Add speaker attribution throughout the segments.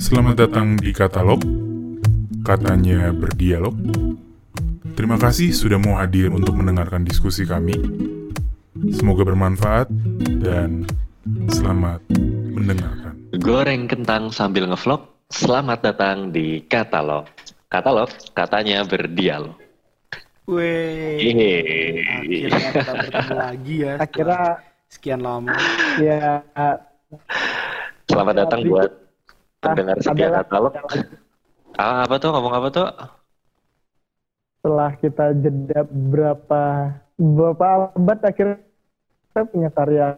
Speaker 1: Selamat datang di Katalog, katanya berdialog. Terima kasih sudah mau hadir untuk mendengarkan diskusi kami. Semoga bermanfaat dan selamat mendengarkan.
Speaker 2: Goreng kentang sambil ngevlog. Selamat datang di Katalog. Katalog katanya berdialog.
Speaker 3: Weh,
Speaker 2: Yeay.
Speaker 3: akhirnya kita bertemu lagi ya.
Speaker 4: Akhirnya
Speaker 3: sekian lama.
Speaker 4: ya
Speaker 2: Selamat datang buat pendengar setia
Speaker 4: adalah-
Speaker 2: katalog. Ah, apa tuh? Ngomong apa tuh?
Speaker 4: setelah kita jeda berapa berapa abad akhirnya kita punya karya.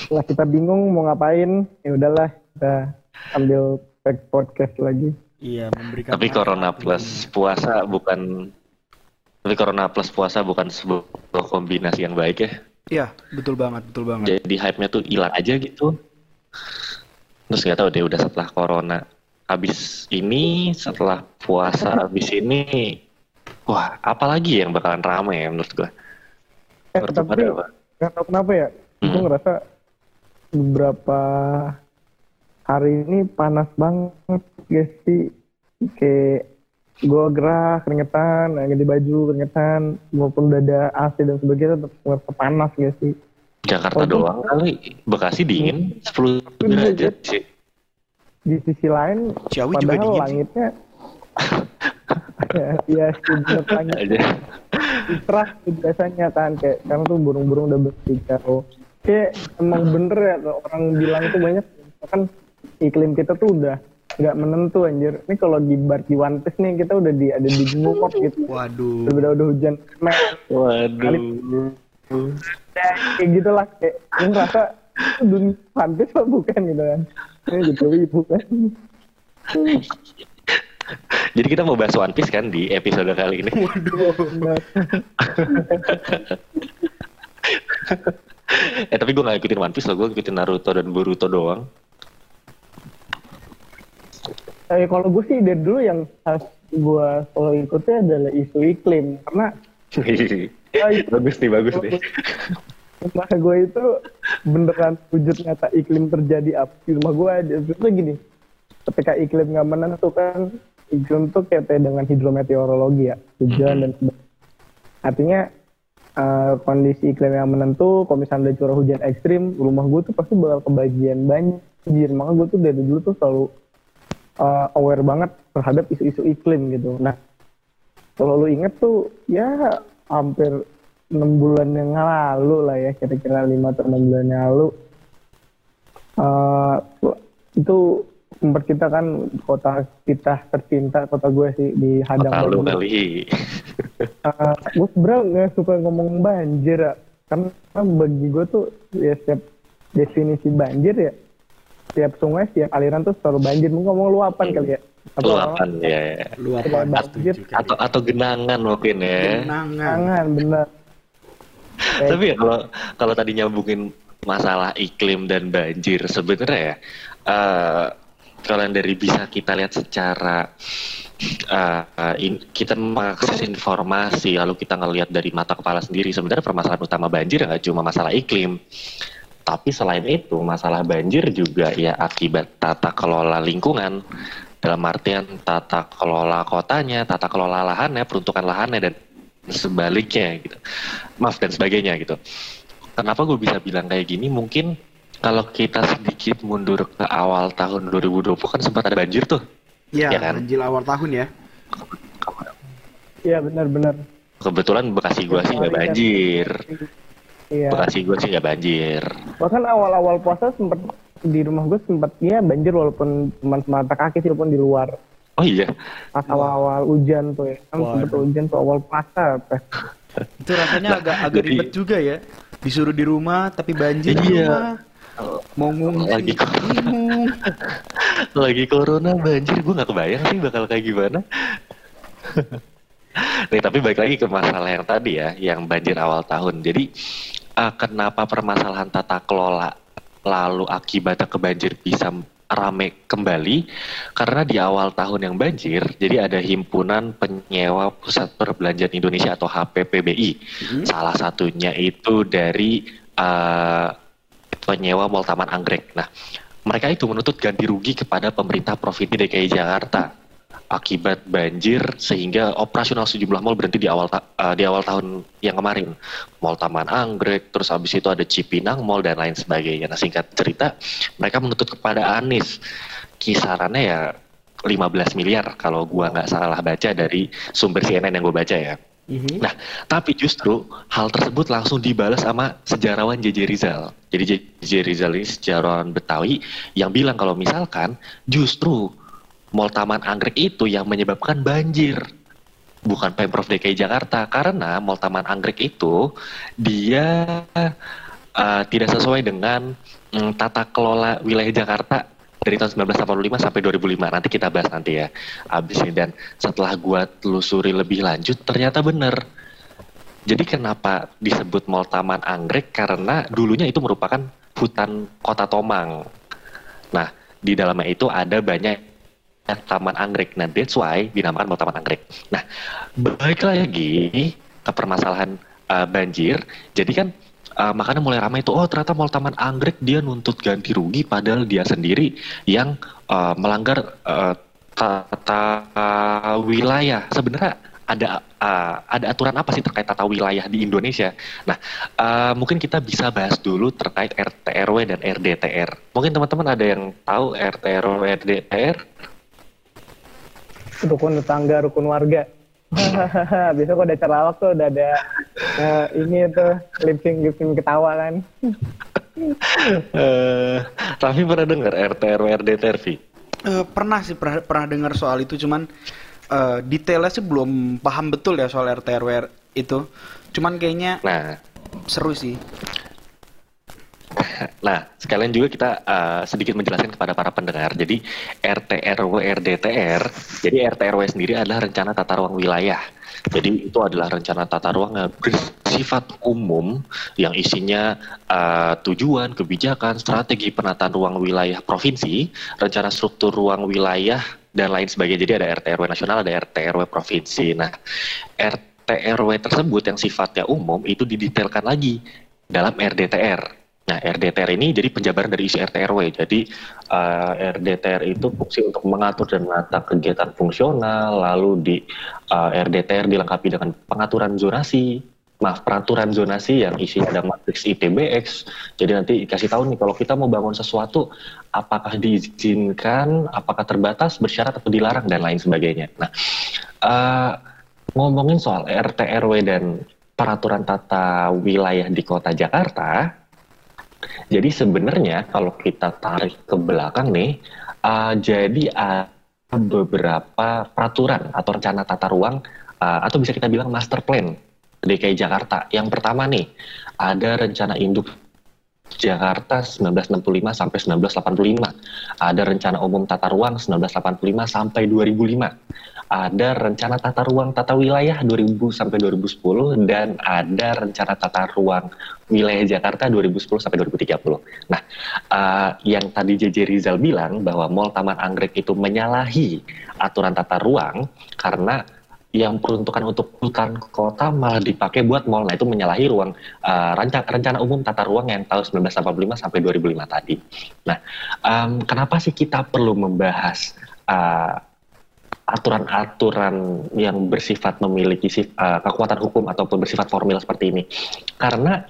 Speaker 4: Setelah kita bingung mau ngapain, ya udahlah kita ambil back podcast lagi.
Speaker 3: Iya, memberikan
Speaker 2: Tapi corona plus puasa bukan tapi corona plus puasa bukan sebuah kombinasi yang baik ya.
Speaker 3: Iya, betul banget, betul banget.
Speaker 2: Jadi hype-nya tuh hilang aja gitu. Terus nggak tahu deh udah setelah corona habis ini, setelah puasa habis ini, wah apalagi yang bakalan rame ya menurut gua.
Speaker 4: Eh,
Speaker 2: Menurut
Speaker 4: tapi
Speaker 2: pada apa?
Speaker 4: nggak tahu kenapa ya, gue
Speaker 2: Hmm.
Speaker 4: ngerasa beberapa hari ini panas banget guys sih. Kayak gue gerah, keringetan, ganti baju, keringetan, maupun udah ada AC dan sebagainya tetap ngerasa panas guys sih.
Speaker 2: Jakarta
Speaker 4: Oh,
Speaker 2: doang kali. Bekasi dingin 10 derajat sih.
Speaker 4: Di sisi lain,
Speaker 3: Ciawi juga
Speaker 4: padahal
Speaker 3: dingin sih.
Speaker 4: langitnya ya, ya sih bener langit
Speaker 2: Aja.
Speaker 4: cerah biasanya kan kayak karena tuh burung-burung udah berkicau kayak emang bener ya tuh, orang bilang tuh banyak kan iklim kita tuh udah nggak menentu anjir ini kalau di bar di One Piece nih kita udah di ada di New York gitu
Speaker 3: Waduh.
Speaker 4: udah udah hujan men
Speaker 2: Waduh.
Speaker 4: kayak gitulah kayak ngerasa itu dunia One Piece apa bukan gitu kan ini gitu ibu kan
Speaker 2: Jadi kita mau bahas One Piece kan di episode kali ini.
Speaker 4: Bener.
Speaker 2: eh tapi gue gak ikutin One Piece loh, gue ikutin Naruto dan Boruto doang.
Speaker 4: Eh, kalau gue sih dari dulu yang pas gue selalu ikutnya adalah isu iklim karena ya, itu
Speaker 2: bagus nih, bagus nih.
Speaker 4: rumah gue itu beneran wujud nyata iklim terjadi apa di rumah gue aja itu gini ketika iklim nggak menentu kan iklim tuh kayak dengan hidrometeorologi ya hujan dan sebagainya artinya eh, kondisi iklim yang menentu kalau misalnya ada curah hujan ekstrim rumah gue tuh pasti bakal kebagian banjir. Maka gue tuh dari dulu tuh selalu eh, aware banget terhadap isu-isu iklim gitu. Nah kalau lu inget tuh ya hampir enam bulan yang lalu lah ya kira-kira lima atau enam bulan yang lalu Eh, itu sempat kita kan kota kita tercinta kota gue sih di Hadang
Speaker 2: Kota lu kali.
Speaker 4: Eh, gue sebenernya nggak suka ngomong banjir ya karena bagi gue tuh ya setiap definisi banjir ya setiap sungai setiap aliran tuh selalu banjir mungkin ngomong luapan kali ya Apa
Speaker 2: Luapan ya. ya.
Speaker 3: Luapan
Speaker 4: Banjir.
Speaker 2: Atau atau genangan mungkin ya.
Speaker 3: Genangan.
Speaker 4: Eh,
Speaker 2: Tapi ya kalau kalau tadi nyambungin masalah iklim dan banjir sebenarnya ya eh, kalau yang dari bisa kita lihat secara eh, eh, in- kita mengakses informasi lalu kita ngelihat dari mata kepala sendiri sebenarnya permasalahan utama banjir nggak cuma masalah iklim tapi selain itu masalah banjir juga ya akibat tata kelola lingkungan. Dalam artian tata kelola kotanya tata kelola lahannya peruntukan lahannya dan sebaliknya gitu. Maaf dan sebagainya gitu. Kenapa gue bisa bilang kayak gini? Mungkin kalau kita sedikit mundur ke awal tahun 2020 kan sempat ada banjir tuh.
Speaker 3: Iya,
Speaker 2: Ya kan?
Speaker 3: banjir awal tahun ya.
Speaker 4: iya benar-benar.
Speaker 2: Kebetulan Bekasi gue sih nggak banjir
Speaker 4: iya
Speaker 2: Bekasi gue sih nggak banjir
Speaker 4: bahkan awal-awal puasa sempat di rumah gue sempat ya banjir walaupun cuma semata kaki sih walaupun di luar
Speaker 2: oh iya
Speaker 4: pas awal-awal hujan tuh ya kan sempet hujan tuh awal puasa
Speaker 3: Itu rasanya agak agak
Speaker 2: jadi-
Speaker 3: ribet juga ya. Disuruh di rumah tapi banjir di
Speaker 2: Iya.
Speaker 3: rumah. Mau ngungsi,
Speaker 2: Lagi kok.
Speaker 3: bingung.
Speaker 2: lagi corona banjir gue nggak kebayang sih bakal kayak gimana Nih tapi balik lagi ke masalah yang tadi ya, yang banjir awal tahun. Jadi eh, kenapa permasalahan tata kelola lalu akibatnya ke banjir bisa rame kembali? Karena di awal tahun yang banjir, jadi ada himpunan penyewa pusat perbelanjaan Indonesia atau HPPBI. Salah satunya itu dari uh, penyewa Mall Taman Anggrek. Nah, mereka itu menuntut ganti rugi kepada pemerintah Provinsi DKI Jakarta akibat banjir sehingga operasional sejumlah mall berhenti di awal uh, di awal tahun yang kemarin. Mall Taman Anggrek, terus habis itu ada Cipinang Mall dan lain sebagainya. Nah, singkat cerita, mereka menuntut kepada Anies kisarannya ya 15 miliar kalau gua nggak salah baca dari sumber CNN yang gue baca ya. Mm-hmm. Nah, tapi justru hal tersebut langsung dibalas sama sejarawan JJ Rizal. Jadi JJ Rizal ini sejarawan Betawi yang bilang kalau misalkan justru Mall Taman Anggrek itu yang menyebabkan banjir. Bukan Pemprov DKI Jakarta. Karena Mall Taman Anggrek itu dia uh, tidak sesuai dengan um, tata kelola wilayah Jakarta dari tahun 1985 sampai 2005 nanti kita bahas nanti ya abis ini. Dan setelah gua telusuri lebih lanjut ternyata benar jadi kenapa disebut Mall Taman Anggrek? Karena dulunya itu merupakan hutan kota Tomang. Nah di dalamnya itu ada banyak Taman Anggrek nah that's why dinamakan Mall Taman Anggrek nah baik lagi ke permasalahan uh, banjir jadi kan uh, makanya mulai ramai itu oh ternyata Mall Taman Anggrek dia nuntut ganti rugi padahal dia sendiri yang uh, melanggar uh, tata wilayah sebenarnya ada uh, ada aturan apa sih terkait tata wilayah di Indonesia? Nah, uh, mungkin kita bisa bahas dulu terkait RT RW dan RDTR. Mungkin teman-teman ada yang tahu RT RW RDTR?
Speaker 4: Rukun tetangga, rukun warga. Biasa kok ada cerawak tuh udah ada uh, ini tuh lip sync lip sync ketawa kan.
Speaker 2: uh, Raffi pernah dengar RT RW RDT RV?
Speaker 3: Uh, pernah sih pernah pernah dengar soal itu cuman uh, detailnya sih belum paham betul ya soal RT RW itu. Cuman kayaknya nah seru sih.
Speaker 2: Nah, sekalian juga kita uh, sedikit menjelaskan kepada para pendengar. Jadi RT RW RDTR, jadi RT RW sendiri adalah rencana tata ruang wilayah. Jadi itu adalah rencana tata ruang yang bersifat umum yang isinya uh, tujuan, kebijakan, strategi penataan ruang wilayah provinsi, rencana struktur ruang wilayah dan lain sebagainya. Jadi ada RT RW nasional, ada RT RW provinsi. Nah, RT RW tersebut yang sifatnya umum itu didetailkan lagi dalam RDTR. Nah, RDTR ini jadi penjabaran dari isi RTRW. Jadi uh, eh, RDTR itu fungsi untuk mengatur dan menata kegiatan fungsional, lalu di uh, eh, RDTR dilengkapi dengan pengaturan zonasi, maaf peraturan zonasi yang isi ada matriks ITBX. Jadi nanti kasih tahu nih kalau kita mau bangun sesuatu apakah diizinkan, apakah terbatas, bersyarat atau dilarang dan lain sebagainya. Nah, uh, ngomongin soal RTRW dan peraturan tata wilayah di Kota Jakarta, jadi sebenarnya kalau kita tarik ke belakang nih, uh, jadi ada beberapa peraturan atau rencana tata ruang uh, atau bisa kita bilang master plan DKI Jakarta. Yang pertama nih, ada rencana induk Jakarta 1965 sampai 1985. Ada rencana umum tata ruang 1985 sampai 2005 ada rencana tata ruang tata wilayah 2000 sampai 2010 dan ada rencana tata ruang wilayah Jakarta 2010 sampai 2030. Nah, uh, yang tadi JJ Rizal bilang bahwa Mall Taman Anggrek itu menyalahi aturan tata ruang karena yang peruntukan untuk hutan kota malah dipakai buat mall. Nah, itu menyalahi ruang uh, rencana, rencana umum tata ruang yang tahun 1985 sampai 2005 tadi. Nah, um, kenapa sih kita perlu membahas uh, aturan-aturan yang bersifat memiliki uh, kekuatan hukum ataupun bersifat formil seperti ini. Karena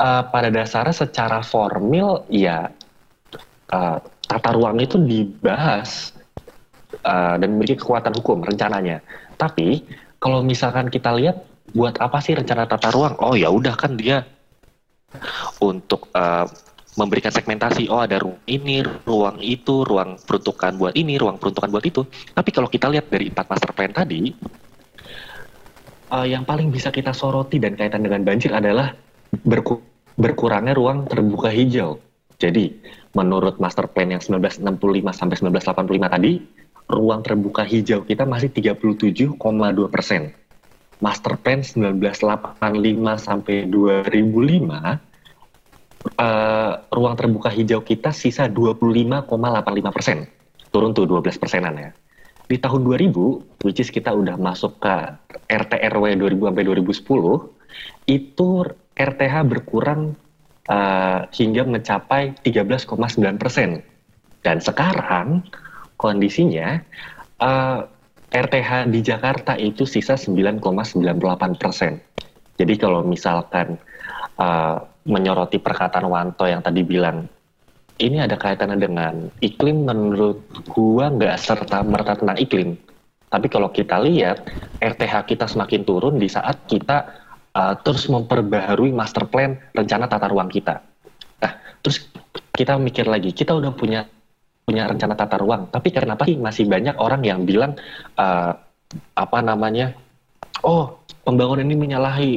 Speaker 2: uh, pada dasarnya secara formil ya uh, tata ruang itu dibahas uh, dan memiliki kekuatan hukum rencananya. Tapi kalau misalkan kita lihat buat apa sih rencana tata ruang? Oh ya udah kan dia untuk uh, memberikan segmentasi oh ada ruang ini ruang itu ruang peruntukan buat ini ruang peruntukan buat itu. Tapi kalau kita lihat dari empat master plan tadi uh, yang paling bisa kita soroti dan kaitan dengan banjir adalah berku berkurangnya ruang terbuka hijau. Jadi menurut master plan yang 1965 sampai 1985 tadi ruang terbuka hijau kita masih 37,2 persen. Master plan 1985 sampai 2005 uh, ruang terbuka hijau kita sisa 25,85 persen, turun tuh 12 persenan ya. Di tahun 2000, which is kita udah masuk ke RT RW 2000 sampai 2010, itu RTH berkurang uh, hingga mencapai 13,9 persen. Dan sekarang kondisinya uh, RTH di Jakarta itu sisa 9,98 persen. Jadi kalau misalkan uh, menyoroti perkataan Wanto yang tadi bilang ini ada kaitannya dengan iklim menurut gua nggak serta merta tentang iklim. Tapi kalau kita lihat RTH kita semakin turun di saat kita uh, terus memperbaharui master plan rencana tata ruang kita. Nah, terus kita mikir lagi, kita udah punya punya rencana tata ruang, tapi kenapa sih masih banyak orang yang bilang uh, apa namanya, oh pembangunan ini menyalahi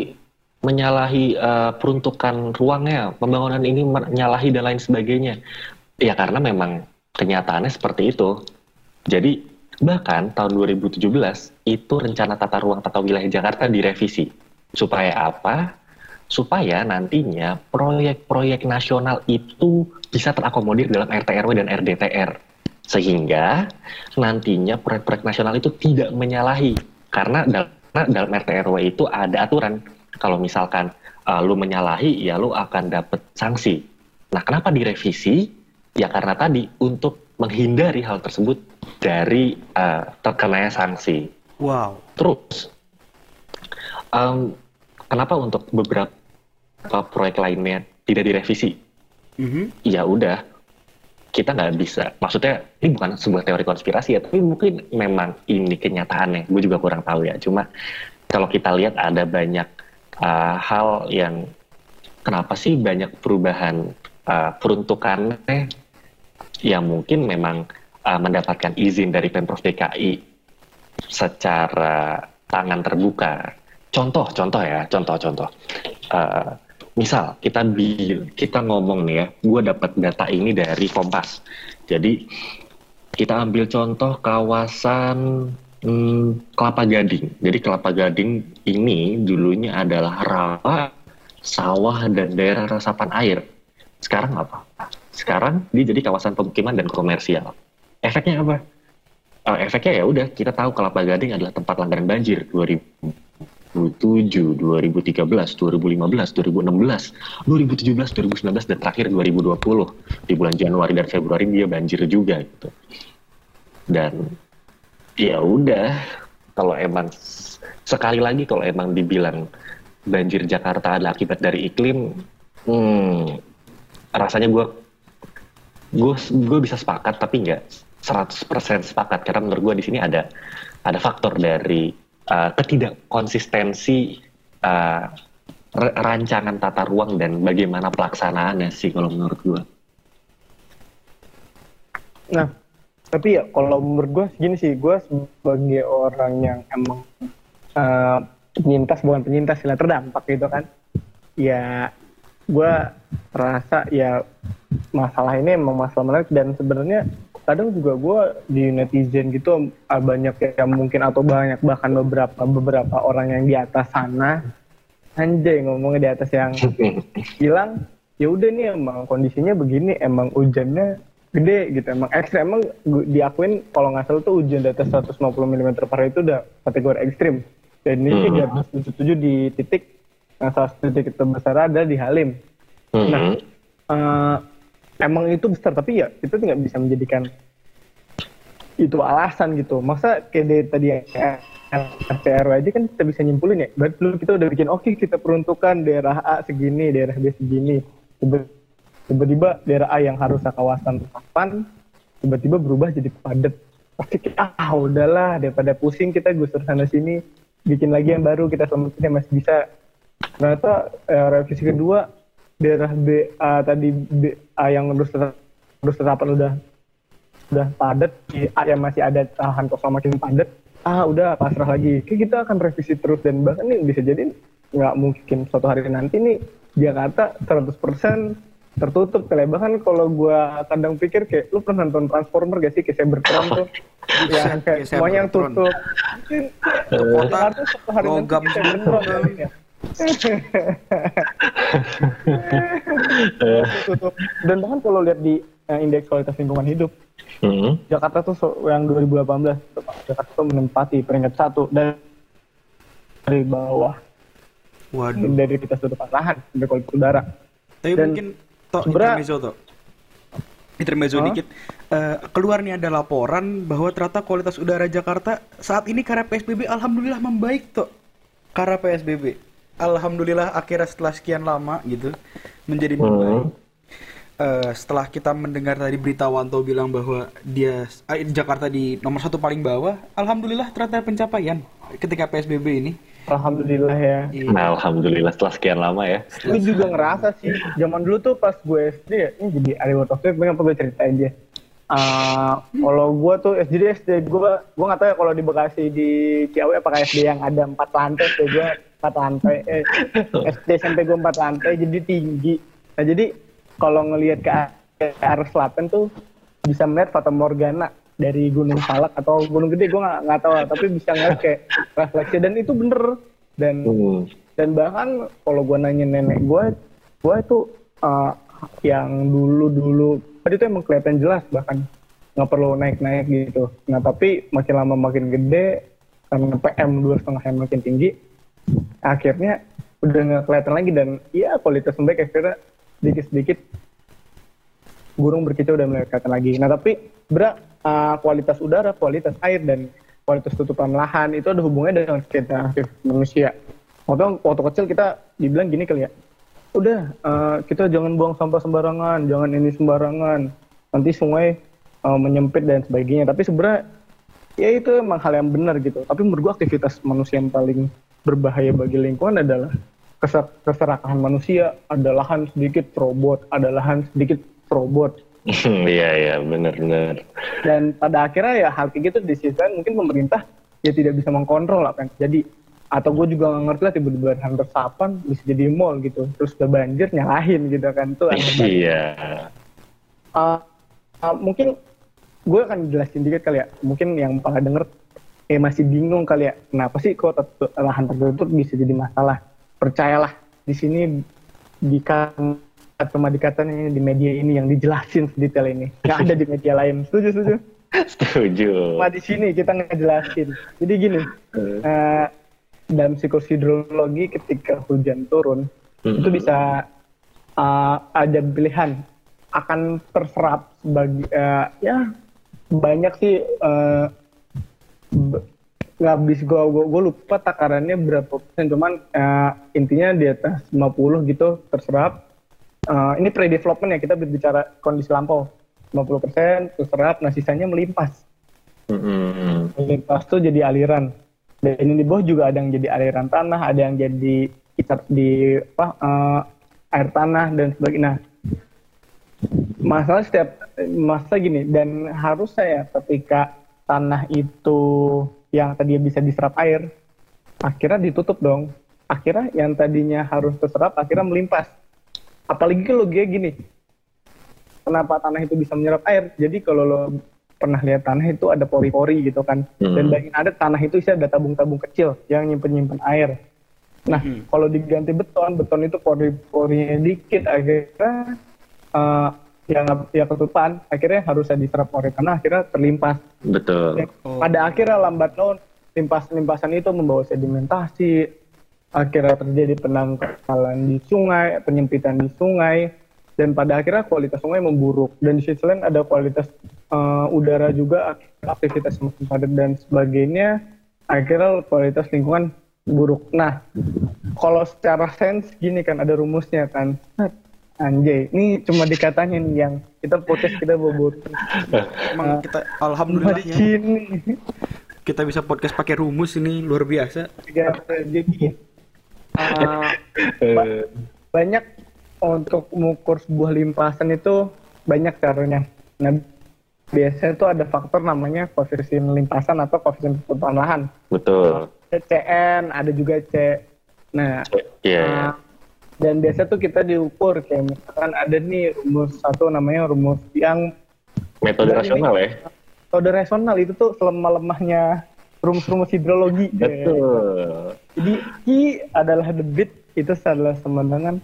Speaker 2: menyalahi uh, peruntukan ruangnya, pembangunan ini menyalahi dan lain sebagainya. Ya karena memang kenyataannya seperti itu. Jadi bahkan tahun 2017 itu rencana tata ruang tata wilayah Jakarta direvisi. Supaya apa? Supaya nantinya proyek-proyek nasional itu bisa terakomodir dalam RTRW dan RDTR. Sehingga nantinya proyek-proyek nasional itu tidak menyalahi. Karena dalam, dalam RTRW itu ada aturan kalau misalkan uh, lu menyalahi ya lu akan dapat sanksi. Nah, kenapa direvisi? Ya karena tadi untuk menghindari hal tersebut dari uh, terkenanya sanksi.
Speaker 3: Wow.
Speaker 2: Terus um, kenapa untuk beberapa proyek lainnya tidak direvisi? Mm-hmm. Ya udah, kita nggak bisa. Maksudnya ini bukan sebuah teori konspirasi ya, tapi mungkin memang ini kenyataannya. Gue juga kurang tahu ya. Cuma kalau kita lihat ada banyak uh, hal yang kenapa sih banyak perubahan uh, peruntukannya yang mungkin memang uh, mendapatkan izin dari Pemprov DKI secara tangan terbuka. Contoh, contoh ya, contoh-contoh. Uh, misal kita kita ngomong nih ya, gue dapat data ini dari Kompas. Jadi kita ambil contoh kawasan Hmm, kelapa gading. Jadi kelapa gading ini dulunya adalah rawa, sawah dan daerah resapan air. Sekarang apa? Sekarang dia jadi kawasan pemukiman dan komersial. Efeknya apa? Uh, efeknya ya udah kita tahu kelapa gading adalah tempat langganan banjir 2007, 2013, 2015, 2016, 2017, 2019 dan terakhir 2020 di bulan Januari dan Februari dia banjir juga gitu. Dan ya udah kalau emang sekali lagi kalau emang dibilang banjir Jakarta adalah akibat dari iklim hmm, rasanya gue gue gue bisa sepakat tapi nggak 100% sepakat karena menurut gue di sini ada ada faktor dari uh, ketidakkonsistensi uh, rancangan tata ruang dan bagaimana pelaksanaannya sih kalau menurut gue.
Speaker 4: Nah, tapi ya kalau menurut gue gini sih gue sebagai orang yang emang uh, penyintas bukan penyintas lah terdampak gitu kan ya gue rasa ya masalah ini emang masalah menarik. Dan sebenarnya kadang juga gue di netizen gitu uh, banyak yang mungkin atau banyak bahkan beberapa beberapa orang yang di atas sana anjay ngomongnya di atas yang bilang ya udah nih emang kondisinya begini emang hujannya gede gitu. Emang ekstrim emang diakuin kalau nggak salah tuh hujan di atas 150 mm per hari itu udah kategori ekstrim. Dan ini hmm. di atas 77 di titik yang salah satu titik terbesar ada di Halim. Hmm. nah uh, emang itu besar tapi ya itu nggak bisa menjadikan itu alasan gitu. Masa kayak tadi yang RTRW aja kan kita bisa nyimpulin ya berarti dulu kita udah bikin oke okay, kita peruntukan daerah A segini daerah B segini tiba-tiba daerah A yang harusnya kawasan resapan tiba-tiba berubah jadi padat. Pasti kita ah udahlah daripada pusing kita gusur sana sini bikin lagi yang baru kita selamatin masih bisa. Ternyata eh, revisi kedua daerah B A tadi A yang terus terus terapan udah udah padat di A yang masih ada tahan kosong makin padat ah udah pasrah lagi. Kita akan revisi terus dan bahkan ini bisa jadi nggak mungkin suatu hari nanti nih Jakarta 100% tertutup kali bahkan kalau gue kadang pikir kayak lu pernah nonton Transformer gak sih? Kayak Cybertron tuh. Yang kayak semuanya yang tutup. Mungkin kota hari logam Cybertron ya. dan bahkan kalau lihat di uh, indeks kualitas lingkungan hidup hmm. Jakarta tuh yang 2018 Jakarta tuh menempati peringkat satu dan dari bawah. Waduh. dari kita sudut lahan sampai kualitas udara.
Speaker 3: Tapi Dan mungkin toh intermezzo toh. Intermezzo huh? dikit. Uh, keluar nih ada laporan bahwa ternyata kualitas udara Jakarta saat ini karena PSBB alhamdulillah membaik toh. Karena PSBB. Alhamdulillah akhirnya setelah sekian lama gitu menjadi membaik. Hmm uh, setelah kita mendengar tadi berita Wanto bilang bahwa dia uh, Jakarta di nomor satu paling bawah, alhamdulillah ternyata pencapaian ketika PSBB ini.
Speaker 4: Alhamdulillah ya.
Speaker 2: Nah, alhamdulillah setelah sekian lama ya.
Speaker 4: Ini juga ngerasa sih, zaman dulu tuh pas gue SD ya, ini jadi ada waktu itu pengen gue ceritain dia. Uh, kalau gue tuh SD SD gue gue nggak tahu ya kalau di Bekasi di Ciawi apakah SD yang ada empat lantai SD gue empat lantai eh, SD SMP gue empat lantai jadi tinggi nah jadi kalau ngelihat ke, ke arah selatan tuh bisa melihat Fata Morgana dari Gunung Salak atau Gunung Gede gue nggak nggak tahu tapi bisa ngeliat kayak refleksi dan itu bener. Dan hmm. dan bahkan kalau gue nanya nenek gue gue itu uh, yang dulu dulu tadi itu emang kelihatan jelas bahkan. Nggak perlu naik naik gitu. Nah tapi makin lama makin gede karena PM dua setengah yang makin tinggi akhirnya udah nggak kelihatan lagi. Dan iya kualitas membaik akhirnya sedikit-sedikit burung berkicau dan mulai lagi. Nah tapi berak uh, kualitas udara, kualitas air dan kualitas tutupan lahan itu ada hubungannya dengan kita manusia. Waktu waktu kecil kita dibilang gini kali ya, udah uh, kita jangan buang sampah sembarangan, jangan ini sembarangan, nanti sungai uh, menyempit dan sebagainya. Tapi sebenarnya ya itu emang hal yang benar gitu. Tapi menurut gua aktivitas manusia yang paling berbahaya bagi lingkungan adalah keser keserakahan manusia, ada lahan sedikit robot, ada lahan sedikit robot.
Speaker 2: Iya iya benar-benar.
Speaker 4: Dan pada akhirnya ya hal kayak gitu di sisi mungkin pemerintah ya tidak bisa mengkontrol apa yang terjadi. Atau gue juga nggak ngerti lah tiba-tiba lahan resapan bisa jadi mall gitu, terus udah banjir nyalahin gitu kan tuh.
Speaker 2: Iya.
Speaker 4: Uh, uh, mungkin gue akan jelasin dikit kali ya. Mungkin yang pada denger eh masih bingung kali ya, kenapa sih kok lahan tertutup bisa jadi masalah? percayalah di sini di cuma dikatakan di media ini yang dijelasin detail ini. Nggak ada di media lain. Setuju setuju?
Speaker 2: Setuju.
Speaker 4: Cuma di sini kita ngejelasin. Jadi gini hmm. uh, dalam siklus hidrologi ketika hujan turun hmm. itu bisa uh, ada pilihan akan terserap sebagai uh, ya banyak sih uh, nggak bisa gue gue lupa takarannya berapa persen. Cuman uh, intinya di atas 50 gitu terserap uh, ini pre-development ya kita berbicara kondisi lampau. 50 persen terserap nah sisanya melimpas. Mm-hmm. melimpas tuh jadi aliran. Dan ini di bawah juga ada yang jadi aliran tanah ada yang jadi kita di apa uh, air tanah dan sebagainya. Nah, masalah setiap masa gini dan harus saya ketika tanah itu yang tadinya bisa diserap air akhirnya ditutup dong. Akhirnya yang tadinya harus terserap akhirnya melimpas apalagi kalau dia gini kenapa tanah itu bisa menyerap air jadi kalau lo pernah lihat tanah itu ada pori-pori gitu kan hmm. dan bayangin ada tanah itu sih ada tabung-tabung kecil yang nyimpen-nyimpen air nah hmm. kalau diganti beton beton itu pori-porinya dikit akhirnya uh, yang ya ketutupan akhirnya harus diserap oleh tanah akhirnya terlimpas
Speaker 2: betul ya,
Speaker 4: oh. pada akhirnya lambat laun limpas limpasan itu membawa sedimentasi akhirnya terjadi penangkalan di sungai penyempitan di sungai dan pada akhirnya kualitas sungai memburuk. Dan di sisi lain ada kualitas uh, udara juga aktivitas semakin padat dan sebagainya akhirnya kualitas lingkungan buruk. Nah kalau secara sains gini kan ada rumusnya kan. Anjay, ini cuma dikatanya nih yang kita podcast kita bobot.
Speaker 3: Emang kita alhamdulillah kita bisa podcast pakai rumus ini luar biasa.
Speaker 4: Ya, jadi uh, banyak untuk mengukur sebuah limpasan itu banyak caranya. Nah, biasanya itu ada faktor namanya koefisien limpasan atau koefisien perputaran lahan.
Speaker 2: Betul.
Speaker 4: CN, ada juga C. Nah, yeah. uh, dan biasa tuh kita diukur kayak misalkan ada nih rumus satu namanya rumus yang
Speaker 2: metode rasional ini, ya
Speaker 4: metode rasional itu tuh selemah lemahnya rumus-rumus hidrologi
Speaker 2: betul
Speaker 4: jadi I adalah debit itu adalah sama dengan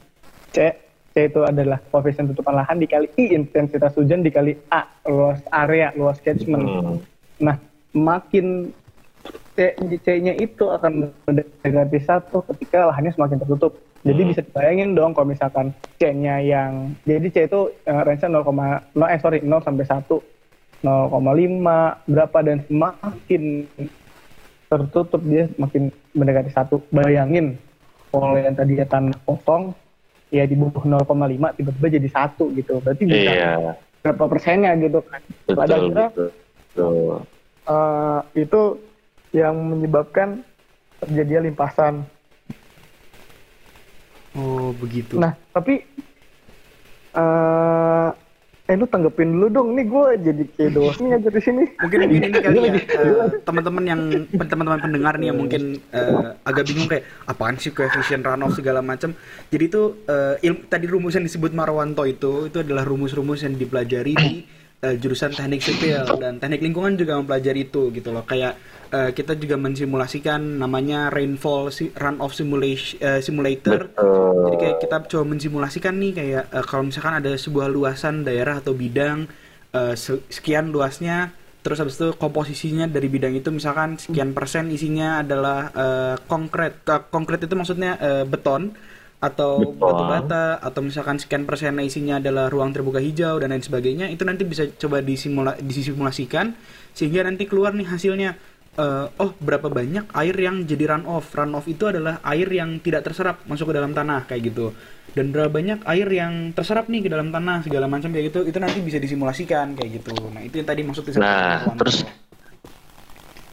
Speaker 4: C C itu adalah koefisien tutupan lahan dikali I intensitas hujan dikali A luas area luas catchment. Hmm. nah makin C, C-nya itu akan mendekati satu ketika lahannya semakin tertutup. Jadi hmm. bisa dibayangin dong kalau misalkan C-nya yang jadi C itu uh, range-nya 0, 0 eh sorry 0 sampai 1 0,5 berapa dan semakin tertutup dia makin mendekati satu. Bayangin kalau yang tadi ya tanah kosong ya di bawah 0,5 tiba-tiba jadi satu gitu. Berarti bisa iya. berapa persennya gitu kan. Betul, Pada kira betul. Uh, itu yang menyebabkan terjadinya limpasan.
Speaker 3: Oh begitu.
Speaker 4: Nah tapi uh, eh lu tanggepin dulu dong. Nih gue jadi kayak dosen aja di sini.
Speaker 3: Mungkin ini, ini kali ya uh, teman-teman yang teman-teman pendengar nih yang mungkin uh, agak bingung kayak apaan sih koefisien runoff segala macam. Jadi itu uh, ilmu tadi rumus yang disebut Marwanto itu itu adalah rumus-rumus yang dipelajari di uh, jurusan teknik sipil dan teknik lingkungan juga mempelajari itu gitu loh. Kayak uh, kita juga mensimulasikan namanya rainfall runoff simulation uh, simulator. Betul. jadi kayak kita coba mensimulasikan nih kayak uh, kalau misalkan ada sebuah luasan daerah atau bidang uh, sekian luasnya terus habis itu komposisinya dari bidang itu misalkan sekian persen isinya adalah uh, konkret uh, konkret itu maksudnya uh, beton atau Betul. batu bata atau misalkan sekian persen isinya adalah ruang terbuka hijau dan lain sebagainya itu nanti bisa coba disimula disimulasikan sehingga nanti keluar nih hasilnya. Uh, oh berapa banyak air yang jadi run off run off itu adalah air yang tidak terserap masuk ke dalam tanah kayak gitu. Dan berapa banyak air yang terserap nih ke dalam tanah segala macam kayak gitu itu nanti bisa disimulasikan kayak gitu. Nah itu yang tadi maksudnya
Speaker 2: nah terus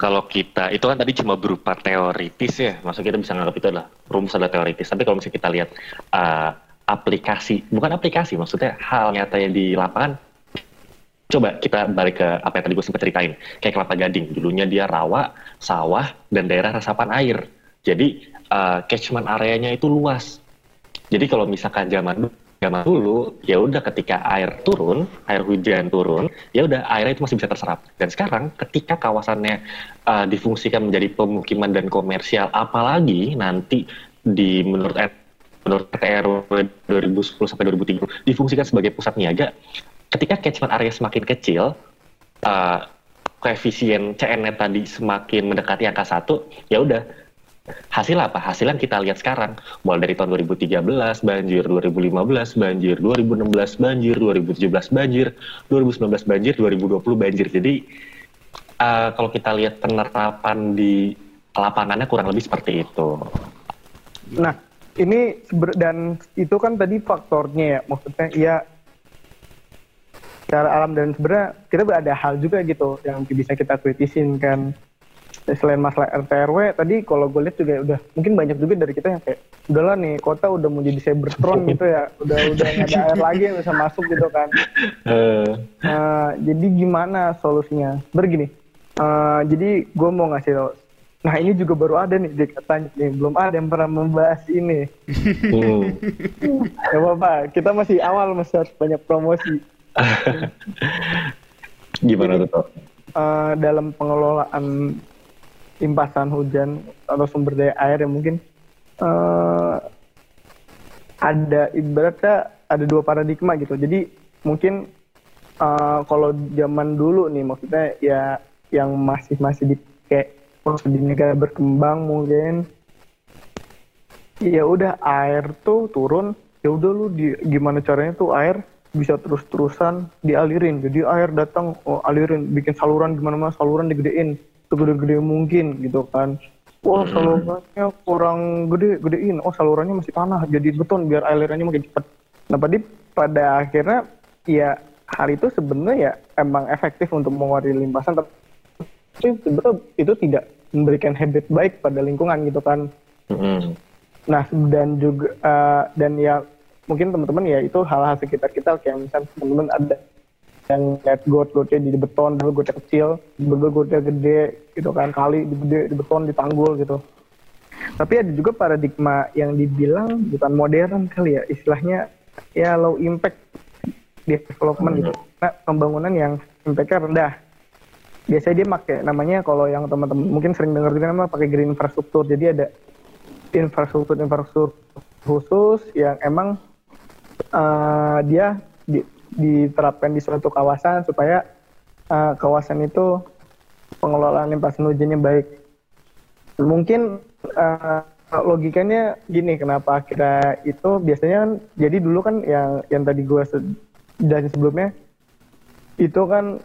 Speaker 2: kalau kita itu kan tadi cuma berupa teoritis ya, maksudnya kita bisa nganggap itu adalah rumus adalah teoritis. Tapi kalau misalnya kita lihat uh, aplikasi, bukan aplikasi, maksudnya hal nyata yang di lapangan. Coba kita balik ke apa yang tadi gue sempat ceritain, kayak kelapa gading. Dulunya dia rawa, sawah, dan daerah resapan air. Jadi uh, catchment areanya itu luas. Jadi kalau misalkan zaman zaman dulu ya udah ketika air turun air hujan turun ya udah airnya itu masih bisa terserap. Dan sekarang ketika kawasannya uh, difungsikan menjadi pemukiman dan komersial apalagi nanti di menurut menurut RW 2010 sampai 2030 difungsikan sebagai pusat niaga ketika catchment area semakin kecil uh, koefisien CN tadi semakin mendekati angka satu ya udah hasil apa? Hasil yang kita lihat sekarang, mulai dari tahun 2013 banjir, 2015 banjir, 2016 banjir, 2017 banjir, 2019 banjir, 2020 banjir. Jadi uh, kalau kita lihat penerapan di lapangannya kurang lebih seperti itu.
Speaker 4: Nah, ini dan itu kan tadi faktornya ya, maksudnya ya secara alam dan sebenarnya kita ada hal juga gitu yang bisa kita kritisin kan selain masalah RT RW tadi kalau gue lihat juga udah mungkin banyak juga dari kita yang kayak udahlah nih kota udah mau jadi cybertron gitu ya udah udah nggak ada air lagi yang bisa masuk gitu kan. Uh, jadi gimana solusinya? Begini uh, jadi gue mau ngasih tau nah ini juga baru ada nih dia katanya nih belum ada yang pernah membahas ini. Hmm. ya apa kita masih awal masih harus banyak promosi.
Speaker 2: Gimana tuh
Speaker 4: uh, dalam pengelolaan limpasan hujan atau sumber daya air yang mungkin uh, ada ibaratnya ada dua paradigma gitu. Jadi mungkin uh, kalau zaman dulu nih maksudnya ya yang masih masih di kayak di negara berkembang mungkin ya udah air tuh turun ya udah lu di, gimana caranya tuh air bisa terus-terusan dialirin jadi air datang oh, alirin bikin saluran gimana mana saluran digedein segede-gede mungkin gitu kan. Wah hmm. salurannya kurang gede gedein. Oh salurannya masih tanah. Jadi beton biar alirannya makin cepat. Nah pada pada akhirnya ya hal itu sebenarnya ya emang efektif untuk mengurangi limpasan tapi sebenarnya itu tidak memberikan habit baik pada lingkungan gitu kan. Hmm. nah dan juga uh, dan ya mungkin teman-teman ya itu hal-hal sekitar kita. Kayak misalnya teman-teman ada yang lihat got-gotnya di beton dulu gotnya kecil dulu gotnya gede gitu kan kali di gede di beton di tanggul gitu. Tapi ada juga paradigma yang dibilang bukan modern kali ya istilahnya ya low impact development gitu. Nah pembangunan yang impactnya rendah. Biasanya dia pakai namanya kalau yang teman-teman mungkin sering dengar juga nama pakai green infrastruktur. Jadi ada infrastruktur infrastruktur khusus yang emang uh, dia di, diterapkan di suatu kawasan supaya uh, kawasan itu pengelolaan limpasan hujannya baik. Mungkin uh, logikanya gini kenapa kira itu biasanya kan jadi dulu kan yang yang tadi gue se- dan sebelumnya itu kan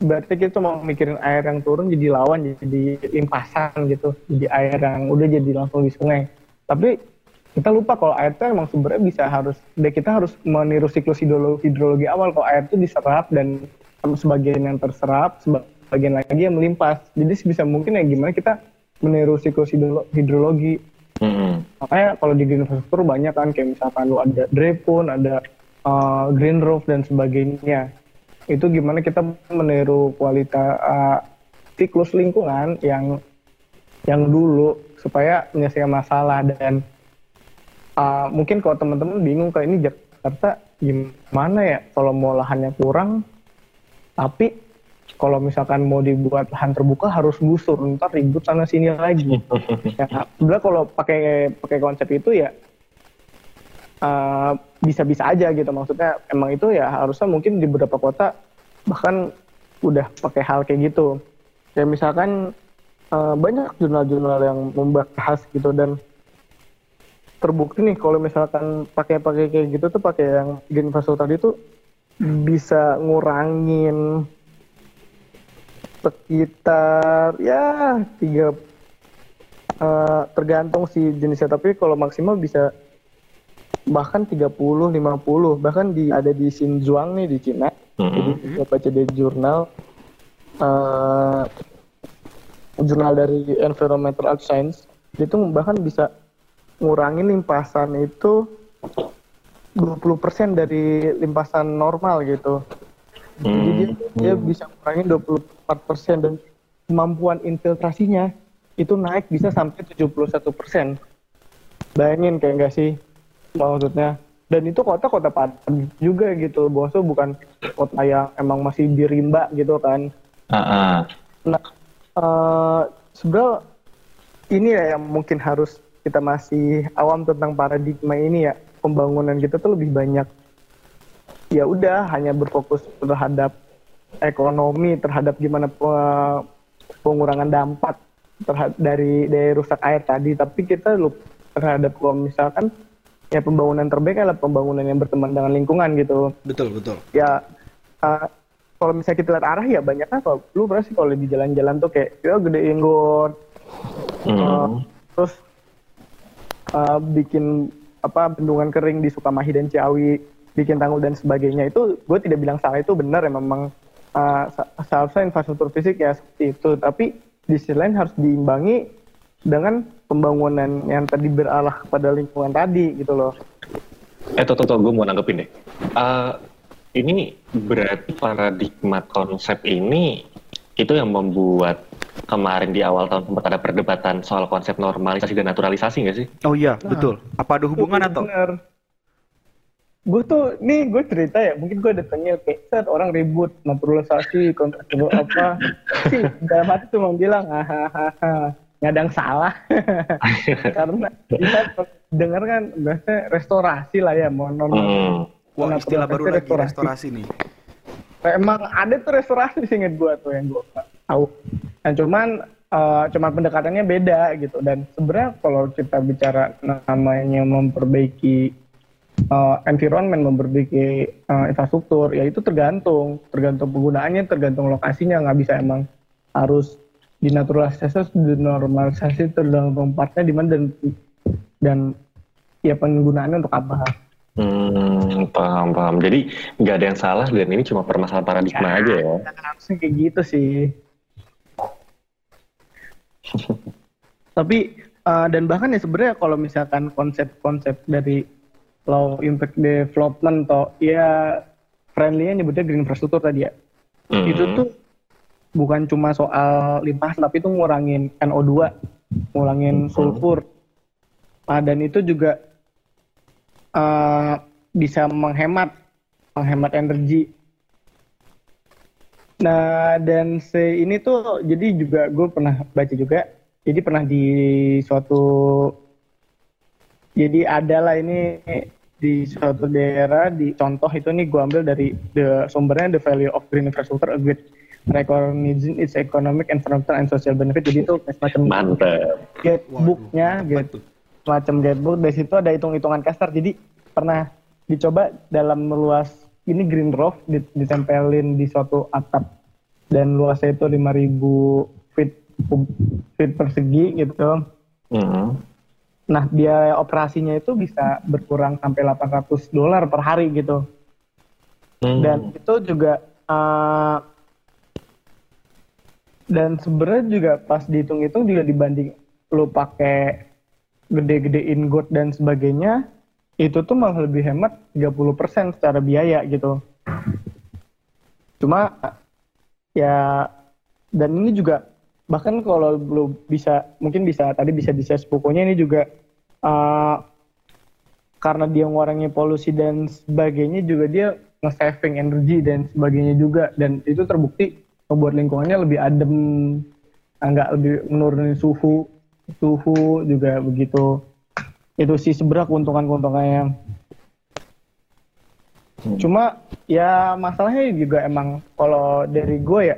Speaker 4: berarti kita mau mikirin air yang turun jadi lawan jadi limpasan gitu jadi air yang udah jadi langsung di sungai tapi kita lupa kalau air itu emang sumbernya bisa harus deh kita harus meniru siklus hidrologi, hidrologi awal. Kalau air itu diserap dan sebagian yang terserap sebagian lagi yang melimpas. Jadi sebisa mungkin ya gimana kita meniru siklus hidrolo- hidrologi.
Speaker 2: Hmm.
Speaker 4: makanya kalau di green infrastructure banyak kan kayak misalkan lu ada drepon ada uh, green roof dan sebagainya. Itu gimana kita meniru kualitas uh, siklus lingkungan yang yang dulu supaya menyelesaikan masalah dan uh, mungkin kalau teman-teman bingung kayak ini Jakarta gimana ya? Kalau mau lahannya kurang tapi kalau misalkan mau dibuat lahan terbuka harus gusur ntar ribut sana sini lagi. Ya sebenarnya kalau pakai pakai konsep itu ya uh, bisa-bisa aja gitu. Maksudnya emang itu ya harusnya mungkin di beberapa kota bahkan udah pakai hal kayak gitu. Kayak misalkan uh, banyak jurnal-jurnal yang membahas gitu dan terbukti nih kalau misalkan pakai-pakai kayak gitu tuh pakai yang green infrastructure tadi tuh bisa ngurangin sekitar ya tiga eh, tergantung si jenisnya. Tapi kalau maksimal bisa bahkan 30 50 bahkan di ada di Xinjiang nih di Cina. Jadi saya baca di jurnal eh, jurnal dari Environmental Art Science. Itu bahkan bisa ngurangin limpasan itu 20% dari limpasan normal gitu jadi dia, dia bisa ngurangin 24% dan kemampuan infiltrasinya itu naik bisa sampai 71%. Bayangin kayak enggak sih maksudnya. Dan itu kota-kota padat juga gitu. Bosnya bukan kota yang emang masih di rimba gitu kan.
Speaker 2: Ah, ah.
Speaker 4: Nah, eh sebenarnya ini ya yang mungkin harus kita masih awam tentang paradigma ini ya. Pembangunan kita tuh lebih banyak ya udah hanya berfokus terhadap ekonomi terhadap gimana pe- pengurangan dampak terhadap dari dari rusak air tadi tapi kita lupa terhadap kalau misalkan ya pembangunan terbaik adalah pembangunan yang berteman dengan lingkungan gitu
Speaker 3: Betul, betul.
Speaker 4: ya uh, kalau misalnya kita lihat arah ya banyak kan kalau lu sih kalau di jalan-jalan tuh kayak ya gedein got
Speaker 2: Hmm.
Speaker 4: uh, terus uh, bikin apa bendungan kering di Sukamahi dan Ciawi bikin tanggul dan sebagainya. Itu gue tidak bilang salah itu benar ya memang uh, se- seharusnya infrastruktur fisik ya seperti itu. Tapi di sisi lain harus diimbangi dengan pembangunan yang tadi berarah kepada lingkungan tadi gitu loh.
Speaker 2: Eh, Toto, Toto, gue mau nanggepin deh. Eh, ini berarti paradigma konsep ini itu yang membuat kemarin di awal tahun sempat ada perdebatan soal konsep normalisasi dan naturalisasi nggak sih?
Speaker 3: Oh iya, betul. Apa ada hubungan atau?
Speaker 4: Bener. Gue tuh, nih gue cerita ya, mungkin gue datangnya kayak set orang ribut naturalisasi, kontrak apa sih dalam hati cuma bilang hahaha yang salah karena kita dengar kan biasanya restorasi lah ya mau non
Speaker 2: Hmm.
Speaker 3: Wah, istilah baru lagi
Speaker 4: restorasi.
Speaker 3: restorasi nih.
Speaker 4: Emang ada tuh restorasi seinget gue tuh yang gue tahu. Dan cuman eh, cuman pendekatannya beda gitu. Dan sebenarnya kalau kita bicara namanya memperbaiki eh, environment, memperbaiki eh, infrastruktur, ya itu tergantung, tergantung penggunaannya, tergantung lokasinya. Nggak bisa emang harus dinaturalisasi, dinormalisasi, tergantung partnya di mana dan dan ya penggunaannya untuk apa.
Speaker 2: Hmm, paham, paham. Jadi nggak ada yang salah dan ini cuma permasalahan paradigma aja ya.
Speaker 4: harusnya kayak gitu sih. Tapi uh, dan bahkan ya sebenarnya kalau misalkan konsep-konsep dari low impact development atau ya friendly-nya nyebutnya green infrastructure tadi ya.
Speaker 2: Hmm.
Speaker 4: Itu tuh bukan cuma soal limpasan tapi itu ngurangin NO2, ngurangin sulfur. Ah, dan itu juga uh, bisa menghemat menghemat energi Nah, dan se ini tuh jadi juga gue pernah baca juga. Jadi pernah di suatu jadi ada lah ini di suatu daerah di contoh itu nih gue ambil dari the sumbernya the value of green infrastructure with recognizing its economic, environmental, and social benefit. Jadi itu semacam
Speaker 2: Mantep.
Speaker 4: guidebooknya, guide, macam guidebook dari situ ada hitung-hitungan kasar jadi pernah dicoba dalam meluas ini green roof ditempelin di suatu atap dan luasnya itu 5000 feet feet persegi gitu. Mm -hmm. Nah, biaya operasinya itu bisa berkurang sampai 800 dolar per hari gitu. Hmm. Dan itu juga uh, dan sebenarnya juga pas dihitung-hitung juga dibanding lu pakai gede-gedein got dan sebagainya, itu tuh malah lebih hemat 30% secara biaya gitu. Cuma ya dan ini juga bahkan kalau belum bisa mungkin bisa tadi bisa di pokoknya ini juga uh, karena dia ngurangin polusi dan sebagainya juga dia nge-saving energi dan sebagainya juga dan itu terbukti membuat lingkungannya lebih adem enggak lebih menurunin suhu suhu juga begitu itu sih sebenarnya keuntungan-keuntungannya hmm. cuma ya masalahnya juga emang kalau dari gue ya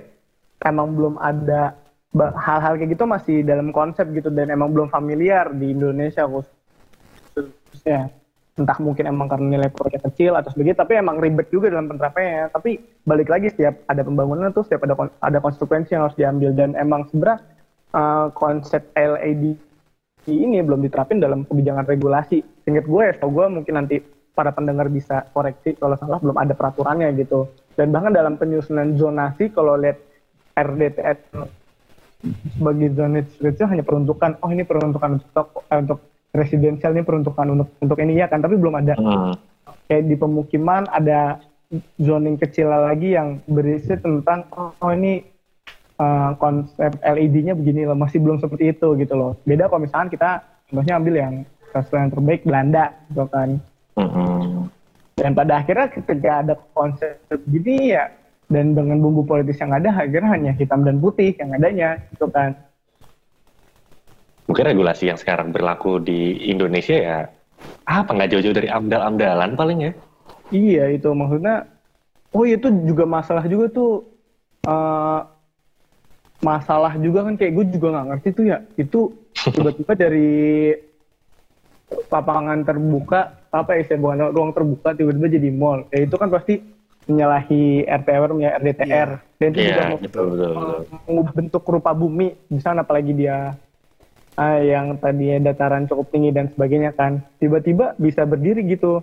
Speaker 4: emang belum ada hal-hal kayak gitu masih dalam konsep gitu dan emang belum familiar di Indonesia khususnya. Entah mungkin emang karena nilai proyek kecil atau sebagainya tapi emang ribet juga dalam penerapannya. Tapi balik lagi setiap ada pembangunan tuh setiap ada ada konsekuensi yang harus diambil. Dan emang sebenarnya uh, konsep LED ini belum diterapin dalam kebijakan regulasi. Ingat gue ya gue mungkin nanti para pendengar bisa koreksi kalau salah belum ada peraturannya gitu. Dan bahkan dalam penyusunan zonasi kalau lihat RDTS sebagai zona itu hanya peruntukan. Oh ini peruntukan untuk eh, untuk residensial ini peruntukan untuk untuk ini ya kan? Tapi belum ada. Hmm. kayak di pemukiman ada zoning kecil lagi yang berisi tentang oh, oh ini uh, konsep LED-nya begini loh masih belum seperti itu gitu loh. Beda kalau misalkan kita contohnya ambil yang salah yang terbaik Belanda gitu kan. Hmm. dan pada akhirnya ketika ada konsep begini ya dan dengan bumbu politis yang ada akhirnya hanya hitam dan putih yang adanya gitu kan.
Speaker 2: Mungkin regulasi yang sekarang berlaku di Indonesia ya apa nggak jauh-jauh dari amdal-amdalan paling ya?
Speaker 4: Iya itu maksudnya oh itu juga masalah juga tuh uh, masalah juga kan kayak gue juga nggak ngerti tuh ya itu tiba-tiba dari lapangan terbuka apa ya bukan ruang terbuka tiba-tiba jadi mall ya itu kan pasti menyalahi RTR, menyalahi RDTR, yeah. dan itu yeah, juga betul, betul, betul. mengubah bentuk rupa bumi, misalnya apalagi dia ah, yang tadi dataran cukup tinggi dan sebagainya kan, tiba-tiba bisa berdiri gitu.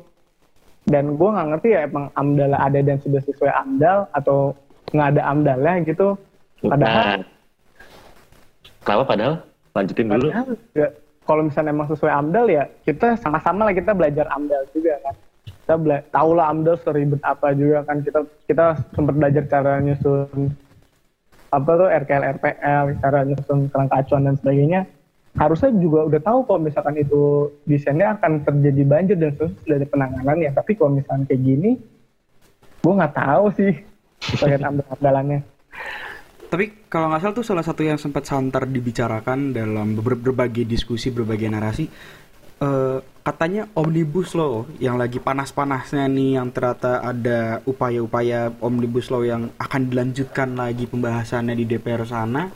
Speaker 4: Dan gue nggak ngerti ya emang amdal ada dan sudah sesuai amdal atau nggak ada amdalnya gitu. Padahal. Nah,
Speaker 2: kenapa padahal? Lanjutin dulu. Padahal,
Speaker 4: ya, kalau misalnya emang sesuai amdal ya kita sama-sama lah kita belajar amdal juga kan kita bela tahu lah AMDAL seribet apa juga kan kita kita sempat belajar cara nyusun apa tuh RKL RPL cara nyusun kerangka acuan dan sebagainya harusnya juga udah tahu kalau misalkan itu desainnya akan terjadi banjir dan sudah ada penanganan ya tapi kalau misalkan kayak gini gue nggak tahu sih terkait amdal-amdalannya
Speaker 3: tapi kalau nggak salah tuh salah satu yang sempat santer dibicarakan dalam berbagai diskusi berbagai narasi uh, katanya omnibus law yang lagi panas-panasnya nih yang ternyata ada upaya-upaya omnibus law yang akan dilanjutkan lagi pembahasannya di DPR sana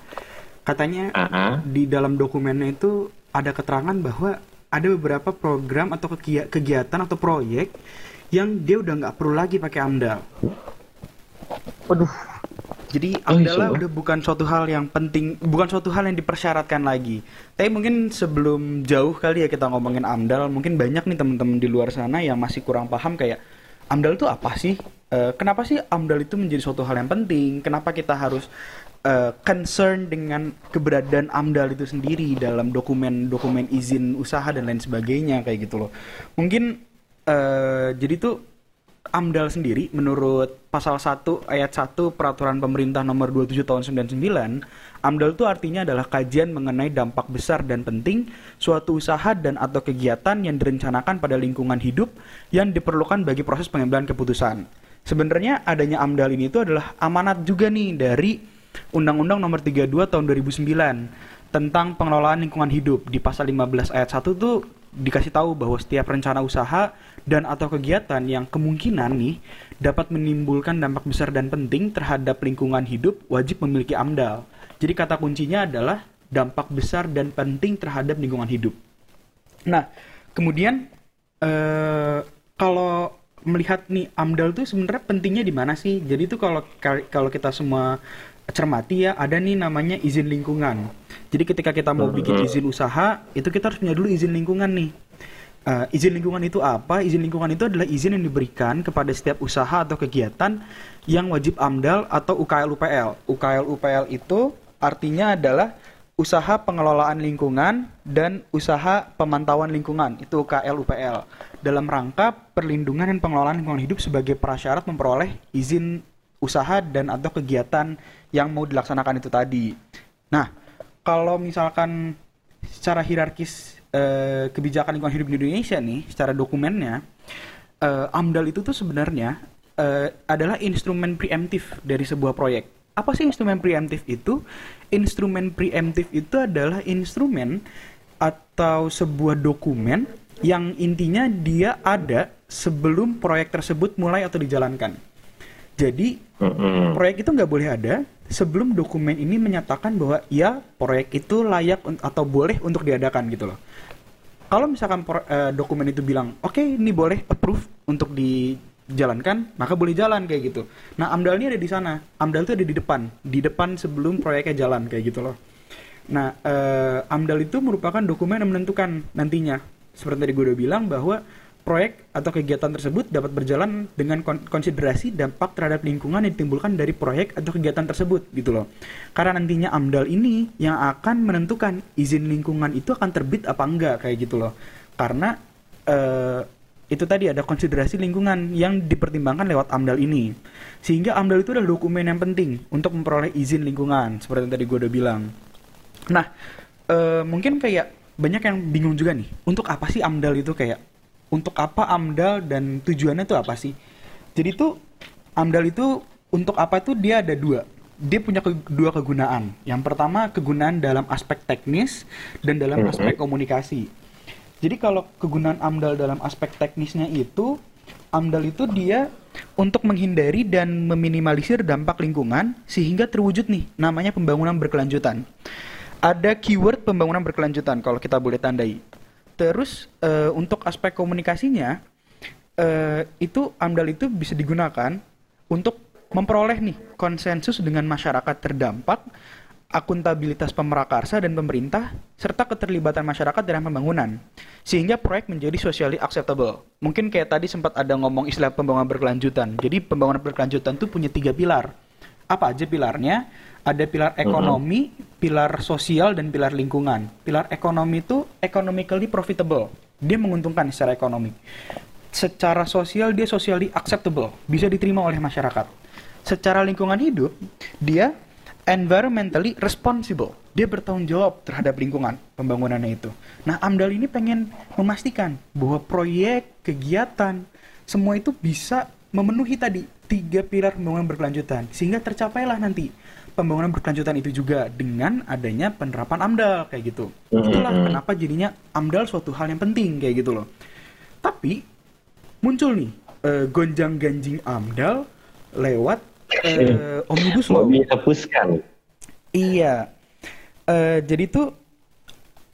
Speaker 3: katanya uh -huh. di dalam dokumennya itu ada keterangan bahwa ada beberapa program atau kegiatan atau proyek yang dia udah nggak perlu lagi pakai AMDAL. Waduh, jadi oh, adalah udah bukan suatu hal yang penting, bukan suatu hal yang dipersyaratkan lagi. Tapi mungkin sebelum jauh kali ya kita ngomongin AMDAL, mungkin banyak nih teman-teman di luar sana yang masih kurang paham kayak AMDAL itu apa sih? Uh, kenapa sih AMDAL itu menjadi suatu hal yang penting? Kenapa kita harus uh, concern dengan keberadaan AMDAL itu sendiri dalam dokumen-dokumen izin usaha dan lain sebagainya kayak gitu loh. Mungkin uh, jadi tuh AMDAL sendiri menurut pasal 1 ayat 1 peraturan pemerintah nomor 27 tahun 99, AMDAL itu artinya adalah kajian mengenai dampak besar dan penting suatu usaha dan atau kegiatan yang direncanakan pada lingkungan hidup yang diperlukan bagi proses pengambilan keputusan. Sebenarnya adanya AMDAL ini itu adalah amanat juga nih dari Undang-Undang nomor 32 tahun 2009 tentang pengelolaan lingkungan hidup. Di pasal 15 ayat 1 tuh dikasih tahu bahwa setiap rencana usaha dan atau kegiatan yang kemungkinan nih dapat menimbulkan dampak besar dan penting terhadap lingkungan hidup wajib memiliki AMDAL. Jadi kata kuncinya adalah dampak besar dan penting terhadap lingkungan hidup. Nah, kemudian eh, kalau melihat nih AMDAL tuh sebenarnya pentingnya di mana sih? Jadi tuh kalau kalau kita semua cermati ya ada nih namanya izin lingkungan. Jadi ketika kita mau bikin izin usaha itu kita harus punya dulu izin lingkungan nih. Uh, izin lingkungan itu apa? Izin lingkungan itu adalah izin yang diberikan kepada setiap usaha atau kegiatan yang wajib AMDAL atau UKL UPL. UKL UPL itu artinya adalah usaha pengelolaan lingkungan dan usaha pemantauan lingkungan. Itu UKL UPL. Dalam rangka perlindungan dan pengelolaan lingkungan hidup sebagai prasyarat memperoleh izin usaha dan atau kegiatan yang mau dilaksanakan itu tadi. Nah, kalau misalkan secara hierarkis eh, kebijakan lingkungan hidup di Indonesia nih, secara dokumennya, eh, AMDAL itu tuh sebenarnya eh, adalah instrumen preemptif dari sebuah proyek. Apa sih instrumen preemptif itu? Instrumen preemptif itu adalah instrumen atau sebuah dokumen yang intinya dia ada sebelum proyek tersebut mulai atau dijalankan. Jadi proyek itu nggak boleh ada sebelum dokumen ini menyatakan bahwa ya proyek itu layak atau boleh untuk diadakan gitu loh. Kalau misalkan uh, dokumen itu bilang oke okay, ini boleh approve untuk dijalankan maka boleh jalan kayak gitu. Nah amdal ini ada di sana. Amdal itu ada di depan, di depan sebelum proyeknya jalan kayak gitu loh. Nah uh, amdal itu merupakan dokumen yang menentukan nantinya. Seperti tadi gue udah bilang bahwa proyek atau kegiatan tersebut dapat berjalan dengan konsiderasi dampak terhadap lingkungan yang ditimbulkan dari proyek atau kegiatan tersebut gitu loh. Karena nantinya AMDAL ini yang akan menentukan izin lingkungan itu akan terbit apa enggak kayak gitu loh. Karena uh, itu tadi ada konsiderasi lingkungan yang dipertimbangkan lewat AMDAL ini. Sehingga AMDAL itu adalah dokumen yang penting untuk memperoleh izin lingkungan seperti yang tadi gue udah bilang. Nah, uh, mungkin kayak banyak yang bingung juga nih, untuk apa sih AMDAL itu kayak untuk apa AMDAL dan tujuannya itu apa sih? Jadi tuh AMDAL itu untuk apa itu dia ada dua. Dia punya ke, dua kegunaan. Yang pertama kegunaan dalam aspek teknis dan dalam mm-hmm. aspek komunikasi. Jadi kalau kegunaan AMDAL dalam aspek teknisnya itu AMDAL itu dia untuk menghindari dan meminimalisir dampak lingkungan sehingga terwujud nih namanya pembangunan berkelanjutan. Ada keyword pembangunan berkelanjutan kalau kita boleh tandai. Terus uh, untuk aspek komunikasinya uh, itu AMDAL itu bisa digunakan untuk memperoleh nih konsensus dengan masyarakat terdampak, akuntabilitas pemerakarsa dan pemerintah, serta keterlibatan masyarakat dalam pembangunan, sehingga proyek menjadi socially acceptable. Mungkin kayak tadi sempat ada ngomong istilah pembangunan berkelanjutan. Jadi pembangunan berkelanjutan itu punya tiga pilar. Apa aja pilarnya? Ada pilar ekonomi, uh-huh. pilar sosial dan pilar lingkungan. Pilar ekonomi itu economically profitable. Dia menguntungkan secara ekonomi. Secara sosial dia socially acceptable, bisa diterima oleh masyarakat. Secara lingkungan hidup, dia environmentally responsible. Dia bertanggung jawab terhadap lingkungan pembangunannya itu. Nah, AMDAL ini pengen memastikan bahwa proyek, kegiatan, semua itu bisa memenuhi tadi tiga pilar pembangunan berkelanjutan sehingga tercapailah nanti pembangunan berkelanjutan itu juga dengan adanya penerapan AMDAL kayak gitu. Mm-hmm. Itulah kenapa jadinya AMDAL suatu hal yang penting kayak gitu loh. Tapi muncul nih uh, gonjang-ganjing AMDAL lewat uh, omnibus law.
Speaker 2: dihapuskan.
Speaker 3: Iya. Uh, jadi tuh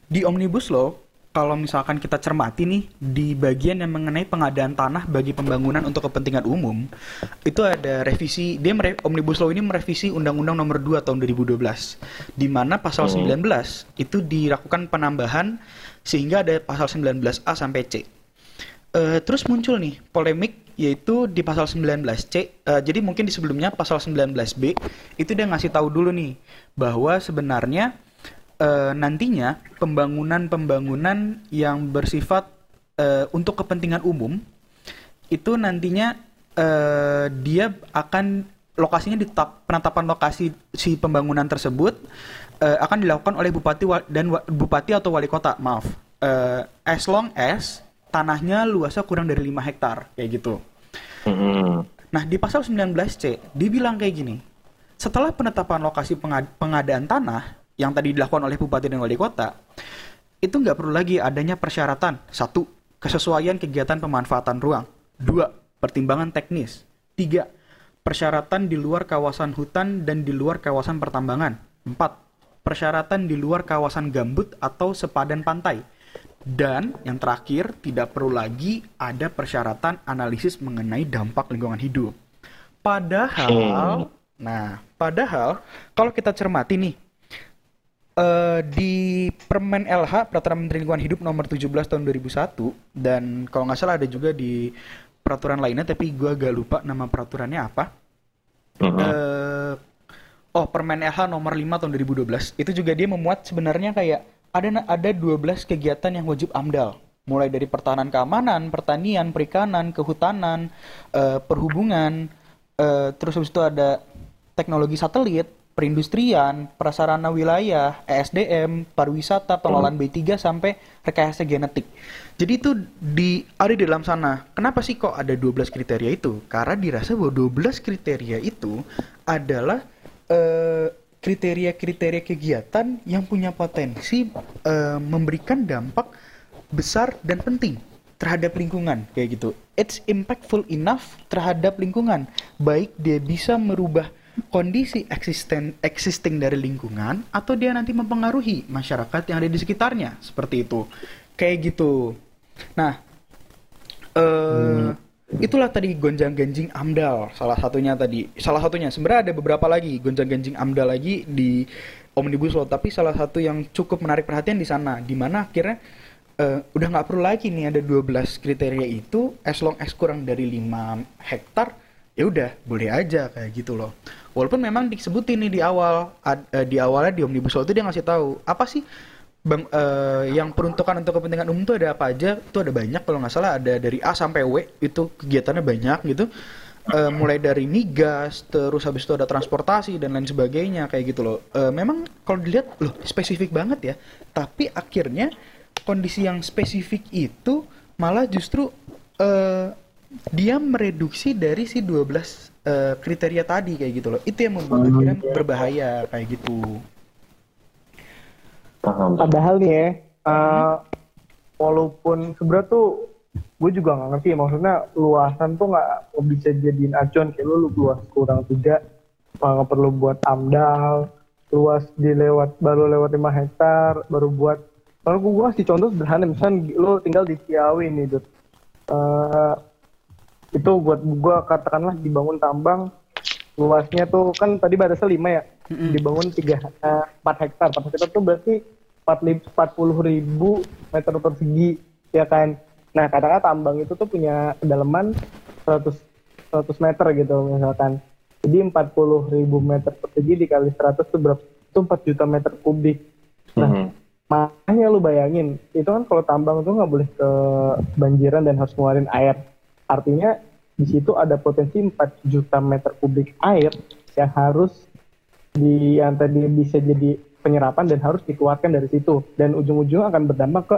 Speaker 3: di omnibus law kalau misalkan kita cermati nih di bagian yang mengenai pengadaan tanah bagi pembangunan untuk kepentingan umum itu ada revisi dia mere, omnibus law ini merevisi undang-undang nomor 2 tahun 2012 di mana pasal oh. 19 itu dilakukan penambahan sehingga ada pasal 19A sampai C. Uh, terus muncul nih polemik yaitu di pasal 19C. Uh, jadi mungkin di sebelumnya pasal 19B itu dia ngasih tahu dulu nih bahwa sebenarnya uh, nantinya pembangunan-pembangunan yang bersifat uh, untuk kepentingan umum itu nantinya uh, dia akan lokasinya di penetapan lokasi si pembangunan tersebut uh, akan dilakukan oleh bupati dan bupati atau wali kota maaf uh, as long as tanahnya luasnya kurang dari 5 hektar kayak gitu. Mm-hmm. Nah di pasal 19c dibilang kayak gini setelah penetapan lokasi pengad pengadaan tanah yang tadi dilakukan oleh bupati dan wali kota, itu nggak perlu lagi adanya persyaratan. Satu, kesesuaian kegiatan pemanfaatan ruang. Dua, pertimbangan teknis. Tiga, persyaratan di luar kawasan hutan dan di luar kawasan pertambangan. Empat, persyaratan di luar kawasan gambut atau sepadan pantai. Dan yang terakhir, tidak perlu lagi ada persyaratan analisis mengenai dampak lingkungan hidup. Padahal, nah, padahal kalau kita cermati nih, uh, di Permen LH Peraturan Menteri Lingkungan Hidup nomor 17 tahun 2001 dan kalau nggak salah ada juga di peraturan lainnya tapi gue agak lupa nama peraturannya apa. Uh -huh. uh, oh Permen LH nomor 5 tahun 2012 itu juga dia memuat sebenarnya kayak ada ada 12 kegiatan yang wajib AMDAL mulai dari pertahanan keamanan, pertanian, perikanan, kehutanan, uh, perhubungan, uh, terus habis itu ada teknologi satelit, perindustrian, prasarana wilayah, ESDM, pariwisata, pengelolaan hmm. B3 sampai rekayasa genetik. Jadi itu di ada di dalam sana. Kenapa sih kok ada 12 kriteria itu? Karena dirasa bahwa 12 kriteria itu adalah uh, kriteria-kriteria kegiatan yang punya potensi uh, memberikan dampak besar dan penting terhadap lingkungan kayak gitu. It's impactful enough terhadap lingkungan. Baik dia bisa merubah kondisi eksisten existing dari lingkungan atau dia nanti mempengaruhi masyarakat yang ada di sekitarnya. Seperti itu. Kayak gitu. Nah, uh, hmm itulah tadi gonjang ganjing amdal salah satunya tadi. Salah satunya. Sebenarnya ada beberapa lagi. Gonjang ganjing amdal lagi di omnibus law. Tapi salah satu yang cukup menarik perhatian di sana di mana akhirnya uh, udah nggak perlu lagi nih ada 12 kriteria itu as long as kurang dari 5 hektar ya udah boleh aja kayak gitu loh walaupun memang disebutin nih di awal ad, uh, di awalnya di omnibus law itu dia ngasih tahu apa sih bang uh, yang peruntukan untuk kepentingan umum itu ada apa aja? Itu ada banyak kalau nggak salah ada dari A sampai W itu kegiatannya banyak gitu. Uh, mulai dari migas terus habis itu ada transportasi dan lain sebagainya kayak gitu loh. Uh, memang kalau dilihat loh spesifik banget ya. Tapi akhirnya kondisi yang spesifik itu malah justru uh, dia mereduksi dari si 12 uh, kriteria tadi kayak gitu loh itu yang membuat akhirnya berbahaya kayak gitu.
Speaker 4: Padahal nih ya, uh, walaupun sebenarnya tuh gue juga nggak ngerti maksudnya luasan tuh nggak bisa jadiin acuan kayak lu, lu luas kurang tiga nggak perlu buat amdal luas dilewat baru lewat 5 hektar baru buat kalau gue kasih contoh sederhana misalnya lu tinggal di Ciawi nih Dut. Uh, itu buat gue katakanlah dibangun tambang luasnya tuh kan tadi batasnya lima ya? Mm-hmm. dibangun tiga eh, empat hektar. Empat hektar tuh berarti empat puluh ribu meter persegi ya kan? Nah katakan tambang itu tuh punya kedalaman 100 100 meter gitu misalkan. Jadi empat puluh ribu meter persegi dikali 100 itu berapa? Itu 4 juta meter kubik. Nah mm-hmm. makanya lu bayangin itu kan kalau tambang itu nggak boleh ke banjiran dan harus ngeluarin air artinya di situ ada potensi 4 juta meter kubik air yang harus di yang tadi bisa jadi penyerapan dan harus dikeluarkan dari situ. Dan ujung-ujung akan berdampak ke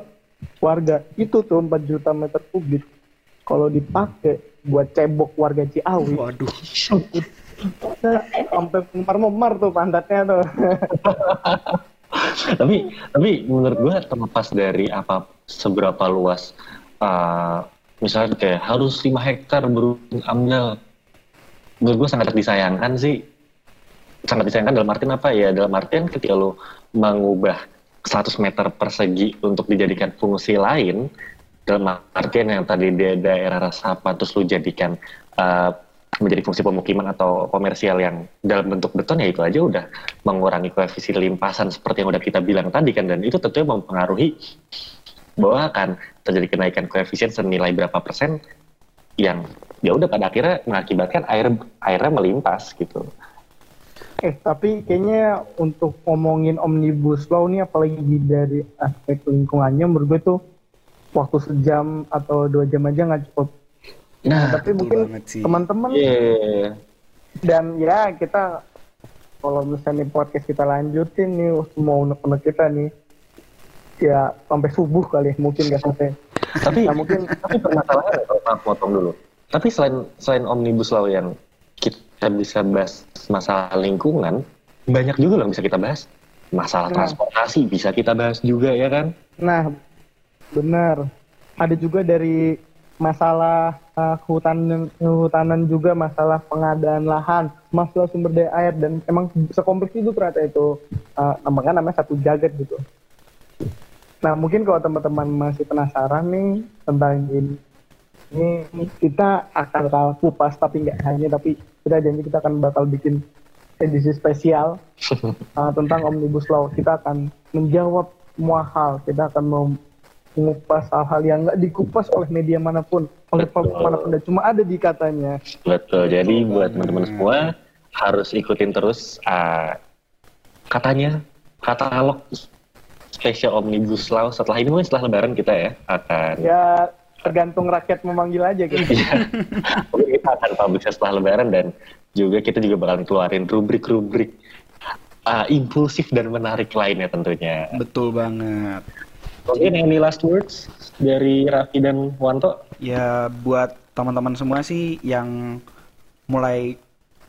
Speaker 4: warga. Itu tuh 4 juta meter kubik. Kalau dipakai buat cebok warga Ciawi waduh. Sampai memar-memar tuh pantatnya tuh.
Speaker 2: Tapi tapi menurut gue terlepas dari apa seberapa luas uh, misalnya kayak harus 5 hektar berhubung amdal menurut gue sangat disayangkan sih. Sangat disayangkan dalam artian apa ya? Dalam artian ketika lo mengubah 100 meter persegi untuk dijadikan fungsi lain dalam artian yang tadi di daerah Rasapa terus lo jadikan uh, menjadi fungsi pemukiman atau komersial yang dalam bentuk beton ya itu aja udah mengurangi koefisien limpasan seperti yang udah kita bilang tadi kan. Dan itu tentunya mempengaruhi bahwa akan terjadi kenaikan koefisien senilai berapa persen yang ya udah pada akhirnya mengakibatkan air airnya melimpas gitu.
Speaker 4: Eh tapi kayaknya untuk ngomongin omnibus law ini apalagi dari aspek lingkungannya menurut gue tuh waktu sejam atau dua jam aja nggak cukup. Nah, tapi mungkin teman-teman yeah. dan ya kita kalau misalnya podcast kita lanjutin nih mau unek-unek kita nih ya sampai subuh kali mungkin gak sampai.
Speaker 2: Tapi nah, mungkin tapi permasalahannya kalau maaf potong dulu? Tapi selain selain omnibus law yang kita bisa bahas masalah lingkungan banyak juga loh yang bisa kita bahas. Masalah nah. transportasi bisa kita bahas juga ya kan?
Speaker 4: Nah benar. Ada juga dari masalah uh, kehutanan kehutanan juga masalah pengadaan lahan masalah sumber daya air dan emang sekompleks itu ternyata itu uh, namanya namanya satu jagat gitu Nah mungkin kalau teman-teman masih penasaran nih tentang ini, ini kita akan kupas tapi nggak hanya tapi kita janji kita akan bakal bikin edisi spesial uh, tentang omnibus law. Kita akan menjawab semua hal. Kita akan mengupas hal-hal yang nggak dikupas oleh media mana pun, oleh platform mana pun, dan cuma ada di katanya.
Speaker 2: Betul. Jadi buat teman-teman semua harus ikutin terus uh, katanya katalog spesial omnibus law setelah ini mungkin setelah lebaran kita ya akan
Speaker 4: ya tergantung rakyat memanggil aja gitu.
Speaker 2: Iya. kita akan publish setelah lebaran dan juga kita juga bakal keluarin rubrik-rubrik uh, impulsif dan menarik lainnya tentunya.
Speaker 3: Betul banget.
Speaker 2: Mungkin any last words dari Raffi dan Wanto?
Speaker 3: Ya buat teman-teman semua sih yang mulai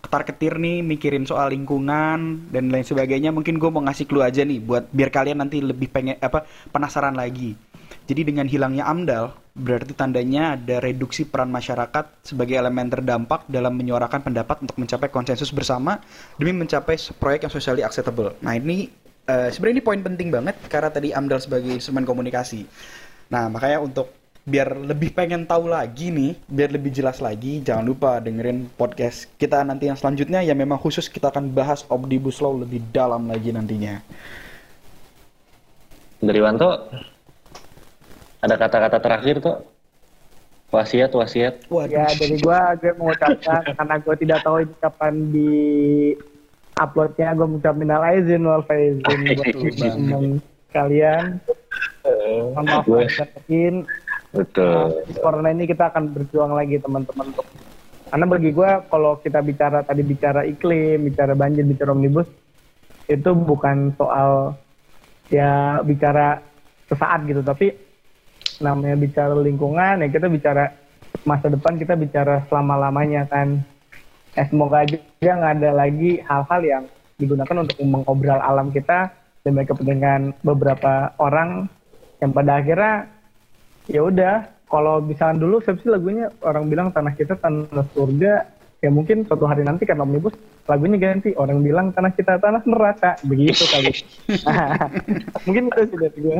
Speaker 3: ketar-ketir nih mikirin soal lingkungan dan lain sebagainya. Mungkin gue mau ngasih clue aja nih buat biar kalian nanti lebih pengen apa penasaran lagi. Jadi dengan hilangnya AMDAL berarti tandanya ada reduksi peran masyarakat sebagai elemen terdampak dalam menyuarakan pendapat untuk mencapai konsensus bersama demi mencapai proyek yang socially acceptable. Nah ini uh, sebenarnya ini poin penting banget karena tadi AMDAL sebagai instrumen komunikasi. Nah makanya untuk biar lebih pengen tahu lagi nih, biar lebih jelas lagi, jangan lupa dengerin podcast kita nanti yang selanjutnya yang memang khusus kita akan bahas Omnibus Law lebih dalam lagi nantinya.
Speaker 2: Dari Wanto, ada kata-kata terakhir tuh? Wasiat, wasiat.
Speaker 4: Ya, dari gua gue mengucapkan karena gue tidak tahu ini kapan di uploadnya gue mengucapkan minal aizin wal faizin buat kalian. Uh, maaf
Speaker 2: Betul.
Speaker 4: Nah, corona ini kita akan berjuang lagi teman-teman karena bagi gue kalau kita bicara tadi bicara iklim, bicara banjir, bicara omnibus itu bukan soal ya bicara sesaat gitu, tapi namanya bicara lingkungan ya kita bicara masa depan kita bicara selama lamanya kan. Eh, semoga aja nggak ada lagi hal-hal yang digunakan untuk mengobral alam kita demi kepentingan beberapa orang yang pada akhirnya ya udah kalau misalnya dulu saya sih lagunya orang bilang tanah kita tanah surga ya mungkin suatu hari nanti kan omnibus lagunya ganti. Orang bilang tanah kita tanah neraka begitu kali. Mungkin itu sih dari gue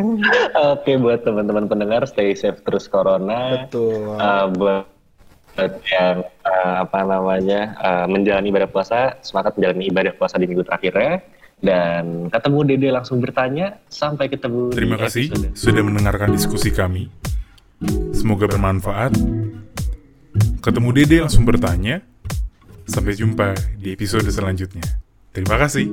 Speaker 2: oke buat teman-teman pendengar stay safe terus corona.
Speaker 3: Betul.
Speaker 2: Uh, buat yang uh, apa namanya uh, menjalani ibadah puasa semangat menjalani ibadah puasa di minggu terakhirnya dan ketemu Dede langsung bertanya sampai ketemu
Speaker 1: terima kasih episode. sudah mendengarkan diskusi kami Semoga bermanfaat. Ketemu Dede langsung bertanya. Sampai jumpa di episode selanjutnya. Terima kasih.